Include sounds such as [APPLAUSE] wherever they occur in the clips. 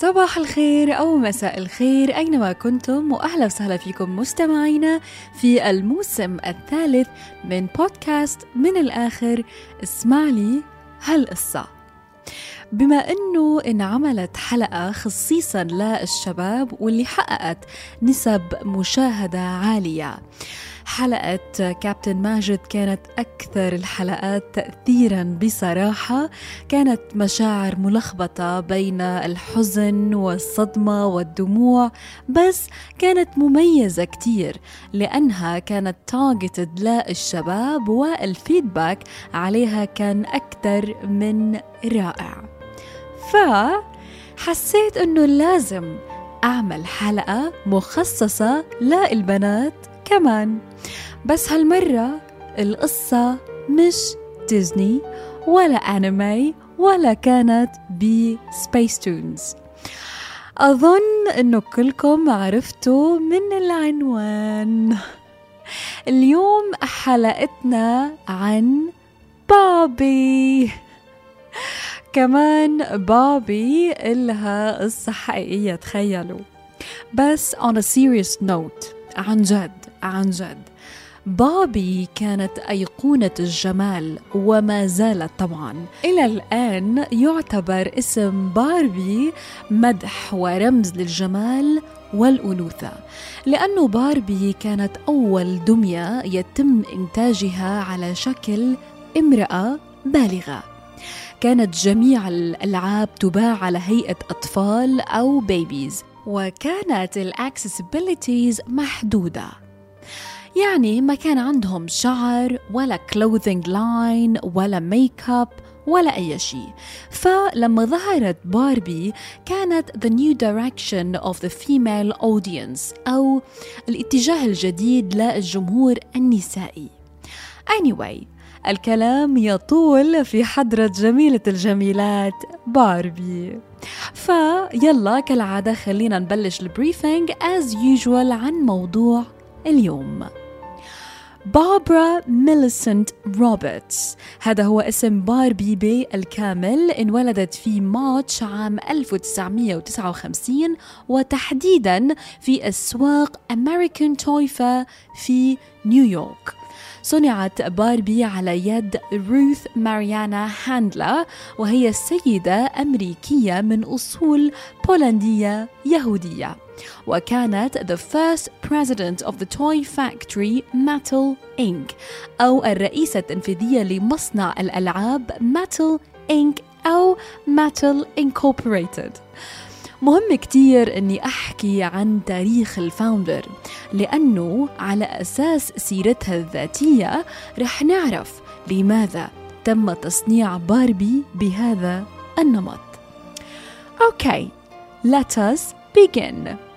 صباح الخير أو مساء الخير أينما كنتم وأهلا وسهلا فيكم مستمعينا في الموسم الثالث من بودكاست من الآخر اسمع لي هالقصة. بما إنه انعملت حلقة خصيصا للشباب واللي حققت نسب مشاهدة عالية حلقة كابتن ماجد كانت أكثر الحلقات تأثيرا بصراحة. كانت مشاعر ملخبطة بين الحزن والصدمة والدموع بس كانت مميزة كتير لأنها كانت تارجتد للشباب والفيدباك عليها كان أكثر من رائع. فحسيت أنه لازم أعمل حلقة مخصصة للبنات كمان. بس هالمرة القصة مش ديزني ولا أنمي ولا كانت بسبيس تونز أظن أنه كلكم عرفتوا من العنوان. اليوم حلقتنا عن بابي. كمان بابي إلها قصة حقيقية تخيلوا. بس on a serious note عن جد. عن جد. باربي كانت أيقونة الجمال وما زالت طبعا. إلى الآن يعتبر اسم باربي مدح ورمز للجمال والأنوثة لأنه باربي كانت أول دمية يتم إنتاجها على شكل امرأة بالغة. كانت جميع الألعاب تباع على هيئة أطفال أو babies وكانت ال accessibilities محدودة. يعني ما كان عندهم شعر ولا clothing line ولا ميك اب ولا أي شيء. فلما ظهرت باربي كانت the new direction of the female audience أو الاتجاه الجديد للجمهور النسائي. Anyway الكلام يطول في حضرة جميلة الجميلات باربي فيلا كالعادة خلينا نبلش ال briefing as usual عن موضوع اليوم. باربرا ميليسنت روبرتس هذا هو اسم باربي الكامل انولدت في March عام 1959 وتحديدا في أسواق American Toy Fair في نيويورك صنعت باربي على يد روث ماريانا هاندلر وهي سيدة أمريكية من أصول بولندية يهودية. وكانت the first president of the toy factory Mattel Inc. أو الرئيسة التنفيذية لمصنع الألعاب Mattel Inc. أو Mattel Incorporated مهم كتير إني أحكي عن تاريخ الفاوندر لأنه على أساس سيرتها الذاتية رح نعرف لماذا تم تصنيع باربي بهذا النمط. Okay let us begin.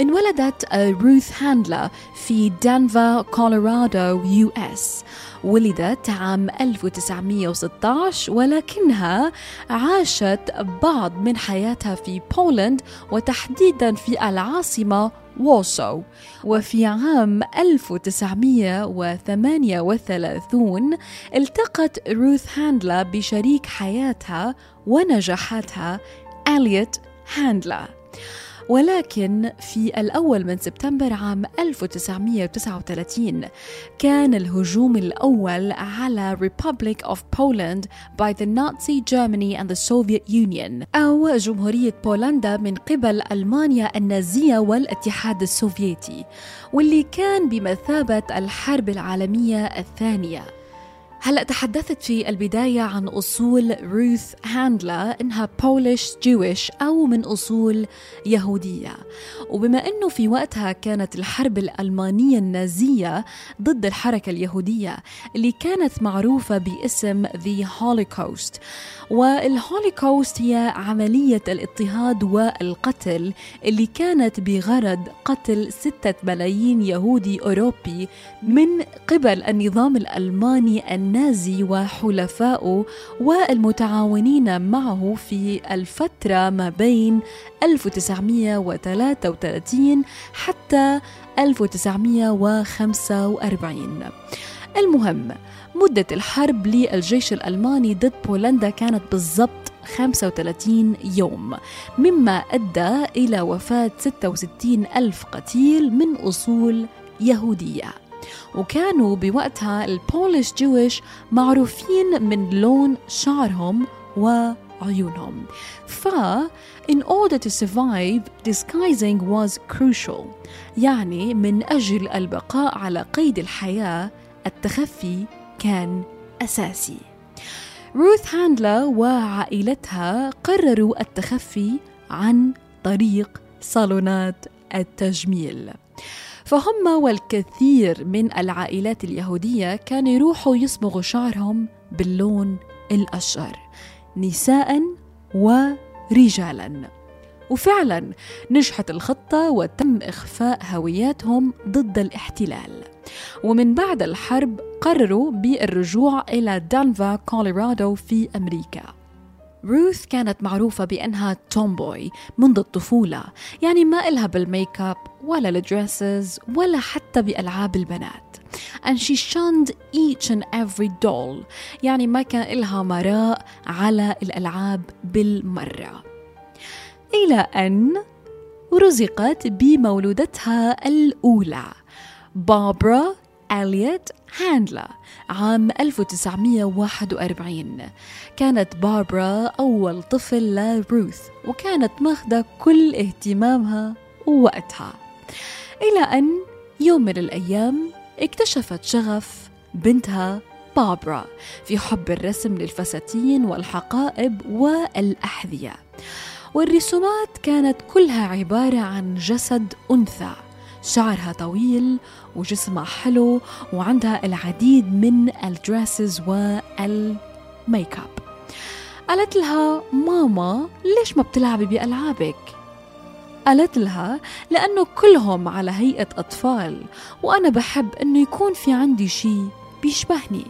انولدت روث هاندلر في دنفر كولورادو US ولدت عام 1916 ولكنها عاشت بعض من حياتها في Poland وتحديدا في العاصمة Warsaw وفي عام 1938 التقت روث هاندلا بشريك حياتها ونجاحاتها أليوت هاندلا ولكن في الأول من سبتمبر عام 1939 كان الهجوم الأول على Republic of Poland by the Nazi Germany and the Soviet Union أو جمهورية بولندا من قبل ألمانيا النازية والاتحاد السوفيتي واللي كان بمثابة الحرب العالمية الثانية. هلا تحدثت في البداية عن أصول روث هاندلا إنها بولش جويش أو من أصول يهودية. وبما أنه في وقتها كانت الحرب الألمانية النازية ضد الحركة اليهودية اللي كانت معروفة باسم The Holocaust. والهوليكوست هي عملية الاضطهاد والقتل اللي كانت بغرض قتل ستة ملايين يهودي أوروبي من قبل النظام الألماني النازي وحلفائه والمتعاونين معه في الفترة ما بين 1933 حتى 1945 المهم مدة الحرب للجيش الألماني ضد بولندا كانت بالضبط 35 يوم مما أدى إلى وفاة 66 ألف قتيل من أصول يهودية. وكانوا بوقتها البوليش جويش معروفين من لون شعرهم وعيونهم. ف in order to survive disguising was crucial. يعني من أجل البقاء على قيد الحياة التخفي كان أساسي. روث هاندلا وعائلتها قرروا التخفي عن طريق صالونات التجميل. فهم والكثير من العائلات اليهودية كانوا يروحوا يصبغوا شعرهم باللون الأشقر نساء ورجالا. وفعلا نجحت الخطة وتم إخفاء هوياتهم ضد الاحتلال. ومن بعد الحرب قرروا بالرجوع إلى دنفر كولورادو في أمريكا. روث كانت معروفة بأنها tomboy منذ الطفولة يعني ما إلها بالميك اب ولا ال dresses ولا حتى بألعاب البنات. And she shunned each and every doll يعني ما كان إلها مراق على الألعاب بالمرة. إلى أن رزقت بمولودتها الأولى بابرا إليوت هاندلا عام 1941 كانت باربرا أول طفل لروث وكانت ماخذة كل اهتمامها ووقتها. إلى أن يوم من الأيام اكتشفت شغف بنتها بابرا في حب الرسم للفساتين والحقائب والأحذية. والرسومات كانت كلها عبارة عن جسد أنثى. شعرها طويل وجسمها حلو وعندها العديد من ال dresses والميك اب قالت لها ماما ليش ما بتلعبي بألعابك؟ قالت لها لأنه كلهم على هيئة أطفال وأنا بحب أنه يكون في عندي شيء بيشبهني.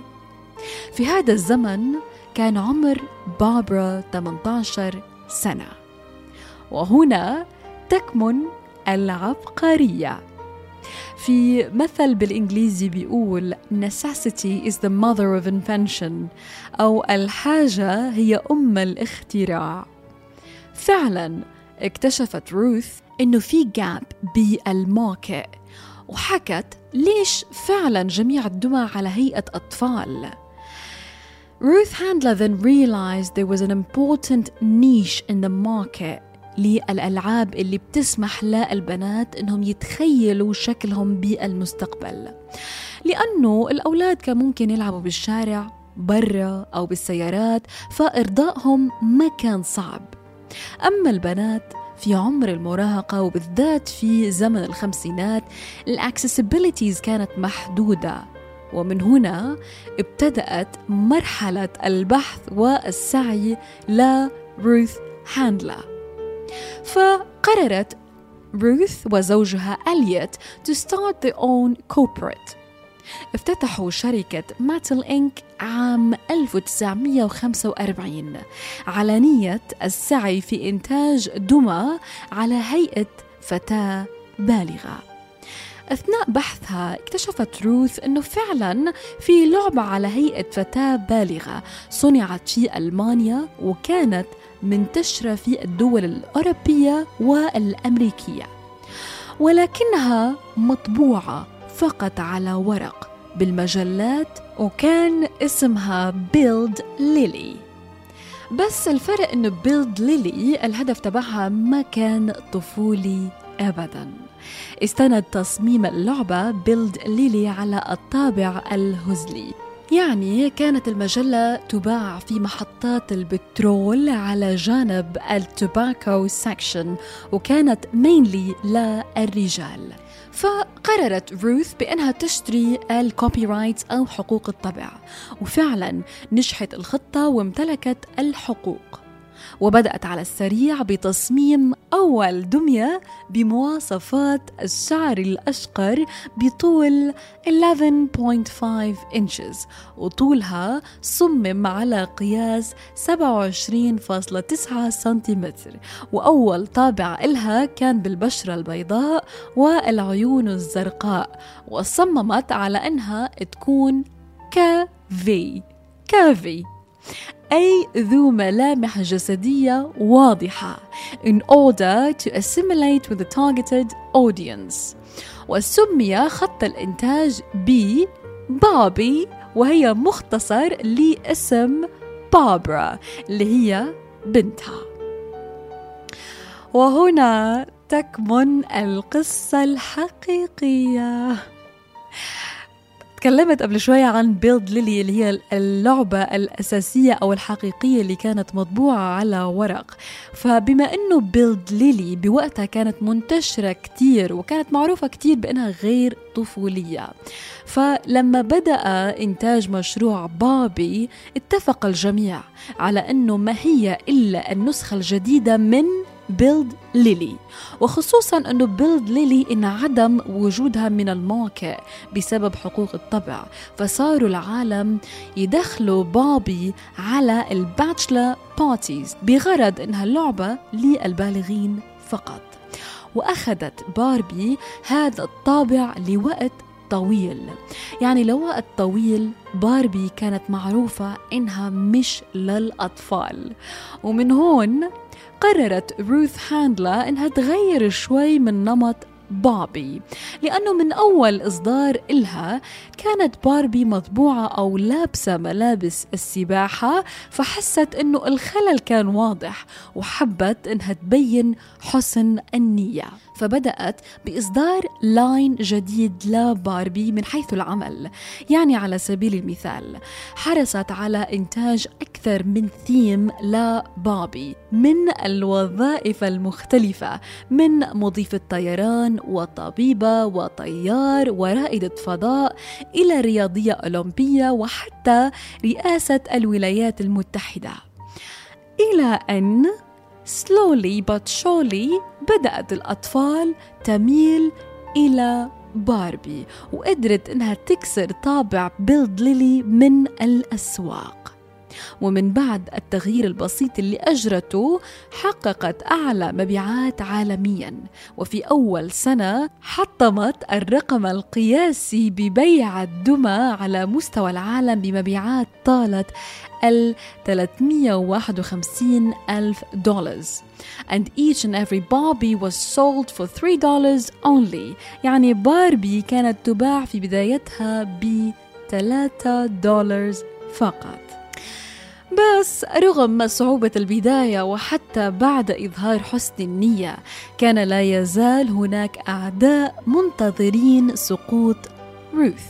في هذا الزمن كان عمر بابرا 18 سنة. وهنا تكمن العبقرية. في مثل بالإنجليزي بيقول necessity is the mother of invention. أو الحاجة هي أم الاختراع. فعلا اكتشفت روث إنه في جاب بالموقع وحكت ليش فعلا جميع الدمى على هيئة أطفال. Ruth Handler then realized there was an important niche in the market. للألعاب اللي بتسمح للبنات إنهم يتخيلوا شكلهم بالمستقبل. لأنه الأولاد كان ممكن يلعبوا بالشارع برا أو بالسيارات فإرضائهم ما كان صعب. أما البنات في عمر المراهقة وبالذات في زمن الخمسينات الأكسسبيليتيز كانت محدودة. ومن هنا ابتدأت مرحلة البحث والسعي لروث هاندلا فقررت روث وزوجها أليوت to start their own corporate. افتتحوا شركة ماتل إنك عام 1945 على نية السعي في إنتاج دمى على هيئة فتاة بالغة. أثناء بحثها اكتشفت روث أنه فعلا في لعبة على هيئة فتاة بالغة. صنعت في ألمانيا وكانت منتشرة في الدول الأوروبية والأمريكية. ولكنها مطبوعة فقط على ورق بالمجلات وكان اسمها بيلد ليلي بس الفرق إنه بيلد ليلي الهدف تبعها ما كان طفولي ابدا. استند تصميم اللعبة بيلد ليلي على الطابع الهزلي. يعني كانت المجلة تباع في محطات البترول على جانب ال tobacco section وكانت mainly للرجال. فقررت روث بأنها تشتري ال copyright أو حقوق الطبع. وفعلا نجحت الخطة وامتلكت الحقوق. وبدأت على السريع بتصميم أول دمية بمواصفات الشعر الأشقر بطول 11.5 inches. وطولها صمم على قياس 27.9 سنتيمتر. وأول طابع إلها كان بالبشرة البيضاء والعيون الزرقاء. وصممت على أنها تكون كافي. كافي. أي ذو ملامح جسدية واضحة in order to assimilate with the targeted audience. وسمي خط الإنتاج ب بابي وهي مختصر لاسم بابرا اللي هي بنتها. وهنا تكمن القصة الحقيقية. تكلمت قبل شوية عن بيلد ليلي اللي هي اللعبة الأساسية أو الحقيقية اللي كانت مطبوعة على ورق. فبما أنه بيلد ليلي بوقتها كانت منتشرة كتير وكانت معروفة كتير بأنها غير طفولية فلما بدأ إنتاج مشروع باربي اتفق الجميع على أنه ما هي إلا النسخة الجديدة من بيلد ليلي وخصوصا أنه بيلد ليلي انعدم وجودها من الموقع بسبب حقوق الطبع فصاروا العالم يدخلوا باربي على ال bachelor parties بغرض إنها اللعبة للبالغين فقط. وأخذت باربي هذا الطابع لوقت طويل. يعني لوقت طويل باربي كانت معروفة إنها مش للأطفال. ومن هون قررت روث هاندلر إنها تغير شوي من نمط باربي لأنه من أول إصدار إلها كانت باربي مطبوعة أو لابسة ملابس السباحة فحست أنه الخلل كان واضح وحبت أنها تبين حسن النية. فبدأت بإصدار line جديد لباربي من حيث العمل. يعني على سبيل المثال حرصت على إنتاج أكثر من ثيم لبابي من الوظائف المختلفة من مضيف الطيران وطبيبة وطيار ورائدة فضاء إلى رياضية أولمبية وحتى رئاسة الولايات المتحدة. إلى أن slowly but surely بدأت الأطفال تميل إلى باربي وقدرت إنها تكسر طابع بيلد ليلي من الأسواق. ومن بعد التغيير البسيط اللي أجرته حققت أعلى مبيعات عالميا. وفي أول سنة حطمت الرقم القياسي ببيع الدمى على مستوى العالم بمبيعات طالت ال 351 ألف دولار and each and every Barbie was sold for 3 dollars only. يعني باربي كانت تباع في بدايتها ب 3 دولار فقط. بس رغم صعوبة البداية وحتى بعد إظهار حسن النية كان لا يزال هناك أعداء منتظرين سقوط روث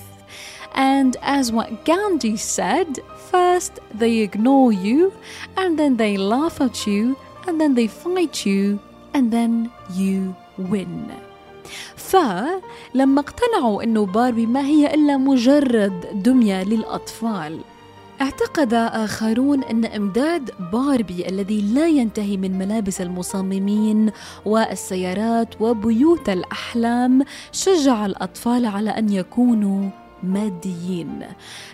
And as what Gandhi said, first they ignore you, and then they laugh at you, and then they fight you, and then you win. فلما اقتنعوا إنه باربي ما هي إلا مجرد دمية للأطفال اعتقد آخرون أن إمداد باربي الذي لا ينتهي من ملابس المصممين والسيارات وبيوت الأحلام شجع الأطفال على أن يكونوا ماديين.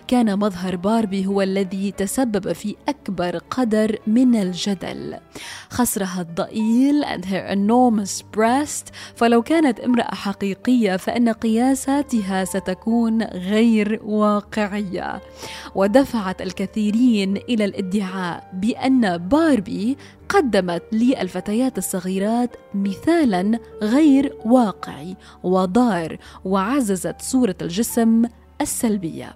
كان مظهر باربي هو الذي تسبب في أكبر قدر من الجدل. خصرها الضئيل and her enormous breast. فلو كانت امرأة حقيقية فإن قياساتها ستكون غير واقعية. ودفعت الكثيرين إلى الادعاء بأن باربي قدمت للفتيات الصغيرات مثالا غير واقعي وضار وعززت صورة الجسم السلبية.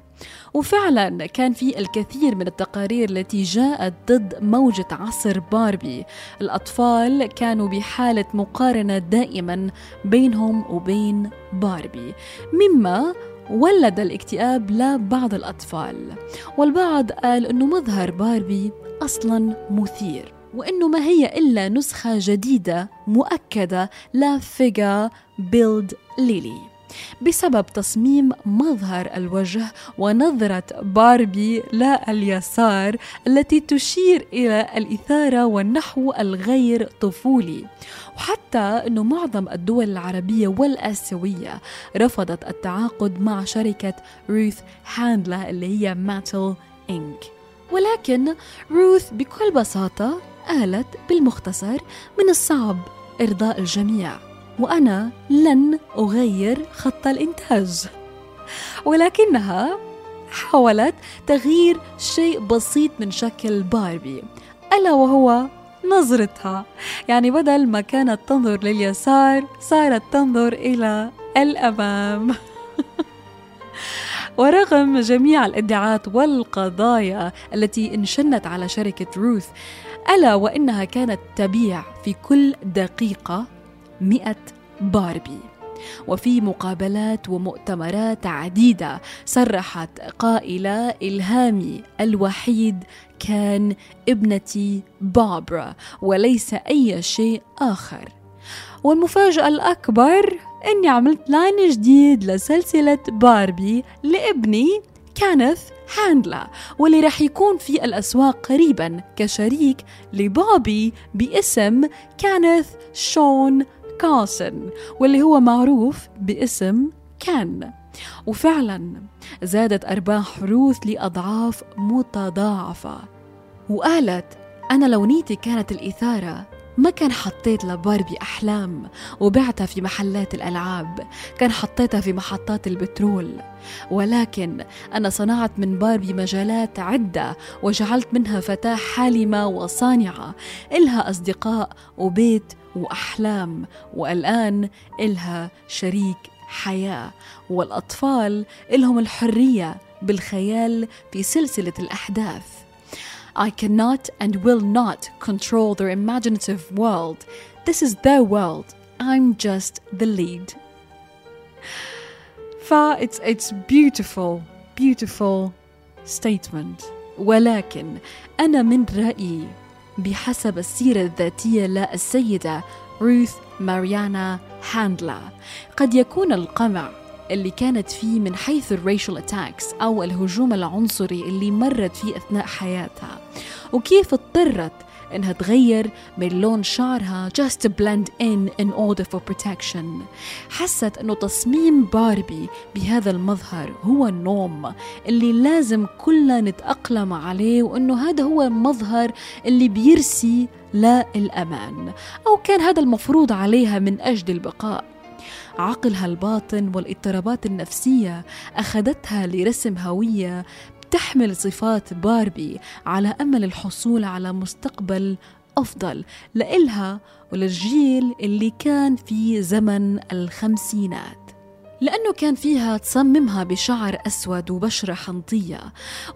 وفعلا كان في الكثير من التقارير التي جاءت ضد موجة عصر باربي. الأطفال كانوا بحالة مقارنة دائما بينهم وبين باربي. مما ولد الاكتئاب لبعض الأطفال. والبعض قال أنه مظهر باربي أصلا مثير. وإنه ما هي إلا نسخة جديدة مؤكدة لفيجا بيلد ليلي. بسبب تصميم مظهر الوجه ونظرة باربي لا اليسار التي تشير إلى الإثارة والنحو الغير طفولي. وحتى أنه معظم الدول العربية والآسيوية رفضت التعاقد مع شركة روث هاندلا اللي هي ماتل إنك ولكن روث بكل بساطة قالت بالمختصر من الصعب إرضاء الجميع وأنا لن أغير خط الإنتاج. ولكنها حاولت تغيير شيء بسيط من شكل باربي ألا وهو نظرتها. يعني بدل ما كانت تنظر لليسار صارت تنظر إلى الأمام. [LAUGHS] ورغم جميع الإدعاءات والقضايا التي انشنت على شركة روث ألا وإنها كانت تبيع في كل دقيقة مئة باربي. وفي مقابلات ومؤتمرات عديدة صرحت قائلة إلهامي الوحيد كان ابنتي باربرا وليس أي شيء آخر. والمفاجأة الأكبر إني عملت line جديد لسلسلة باربي لابني كينيث هاندلر واللي راح يكون في الأسواق قريبا كشريك لبوبي باسم كانث شون كاسن واللي هو معروف باسم كان. وفعلا زادت أرباح روث لأضعاف متضاعفة. وقالت أنا لو نيتي كانت الإثارة ما كان حطيت لباربي أحلام وبعتها في محلات الألعاب كان حطيتها في محطات البترول. ولكن أنا صنعت من باربي مجالات عدة وجعلت منها فتاة حالمة وصانعة إلها أصدقاء وبيت وأحلام والآن إلها شريك حياة. والأطفال إلهم الحرية بالخيال في سلسلة الأحداث. I cannot and will not control their imaginative world. This is their world. I'm just the lead. Fa, it's, it's beautiful, beautiful statement. ولكن أنا من رأيي بحسب السيرة الذاتية للسيدة روث ماريانا هاندلا قد يكون القمع اللي كانت فيه من حيث الريشل اتاكس أو الهجوم العنصري اللي مرت فيه أثناء حياتها وكيف اضطرت إنها تغير من لون شعرها just to blend in in order for protection. حست إنه تصميم باربي بهذا المظهر هو النوم اللي لازم كلنا نتأقلم عليه وإنه هذا هو المظهر اللي بيرسي للأمان أو كان هذا المفروض عليها من أجل البقاء. عقلها الباطن والإضطرابات النفسية أخذتها لرسم هوية تحمل صفات باربي على أمل الحصول على مستقبل أفضل لإلها وللجيل اللي كان في زمن الخمسينات. لأنه كان فيها تصممها بشعر أسود وبشرة حنطية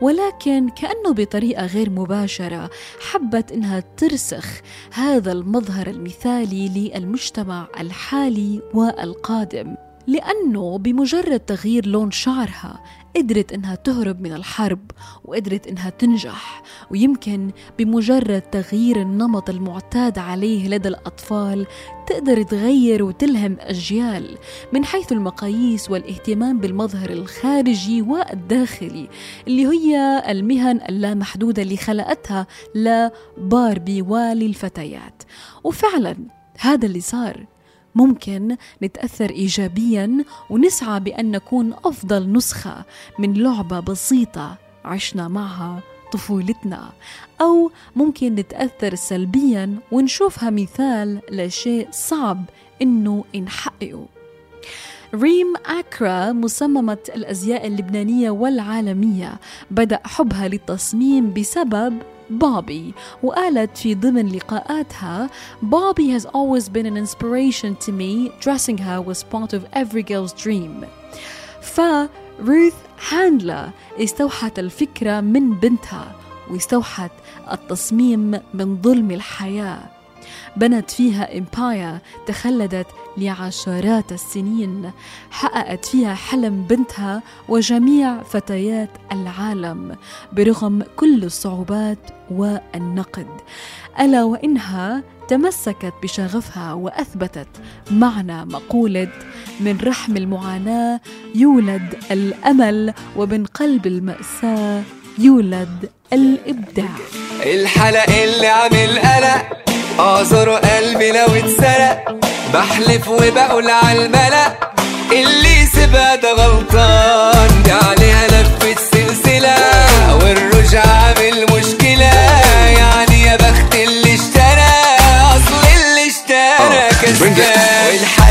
ولكن كأنه بطريقة غير مباشرة حبت إنها ترسخ هذا المظهر المثالي للمجتمع الحالي والقادم. لأنه بمجرد تغيير لون شعرها قدرت إنها تهرب من الحرب وقدرت إنها تنجح ويمكن بمجرد تغيير النمط المعتاد عليه لدى الأطفال تقدر تغير وتلهم أجيال من حيث المقاييس والاهتمام بالمظهر الخارجي والداخلي اللي هي المهن اللامحدودة اللي خلقتها لباربي وللفتيات وفعلا هذا اللي صار. ممكن نتأثر إيجابيا ونسعى بأن نكون أفضل نسخة من لعبة بسيطة عشنا معها طفولتنا. أو ممكن نتأثر سلبيا ونشوفها مثال لشيء صعب إنه نحققه ريم أكرا مصممة الأزياء اللبنانية والعالمية بدأ حبها للتصميم بسبب بوبي وقالت في ضمن لقاءاتها Bobby has always been an inspiration to me dressing her was part of every girl's dream. فروث هاندلا استوحت الفكرة من بنتها واستوحت التصميم من ظلم الحياة. بنت فيها إمباير تخلدت لعشرات السنين حققت فيها حلم بنتها وجميع فتيات العالم برغم كل الصعوبات والنقد. ألا وإنها تمسكت بشغفها وأثبتت معنى مقولة من رحم المعاناة يولد الأمل ومن قلب المأساة يولد الإبداع الحلق اللي عامل قلق اعذر قلبي لو اتسرق بحلف وبقول على الملأ. اللي سيبها ده غلطان؟ دي عليها لفة سلسلة. والرجعة بالمشكلة يعني يا بخت اللي اشترى أصل اللي اشترى كسبان. والحلق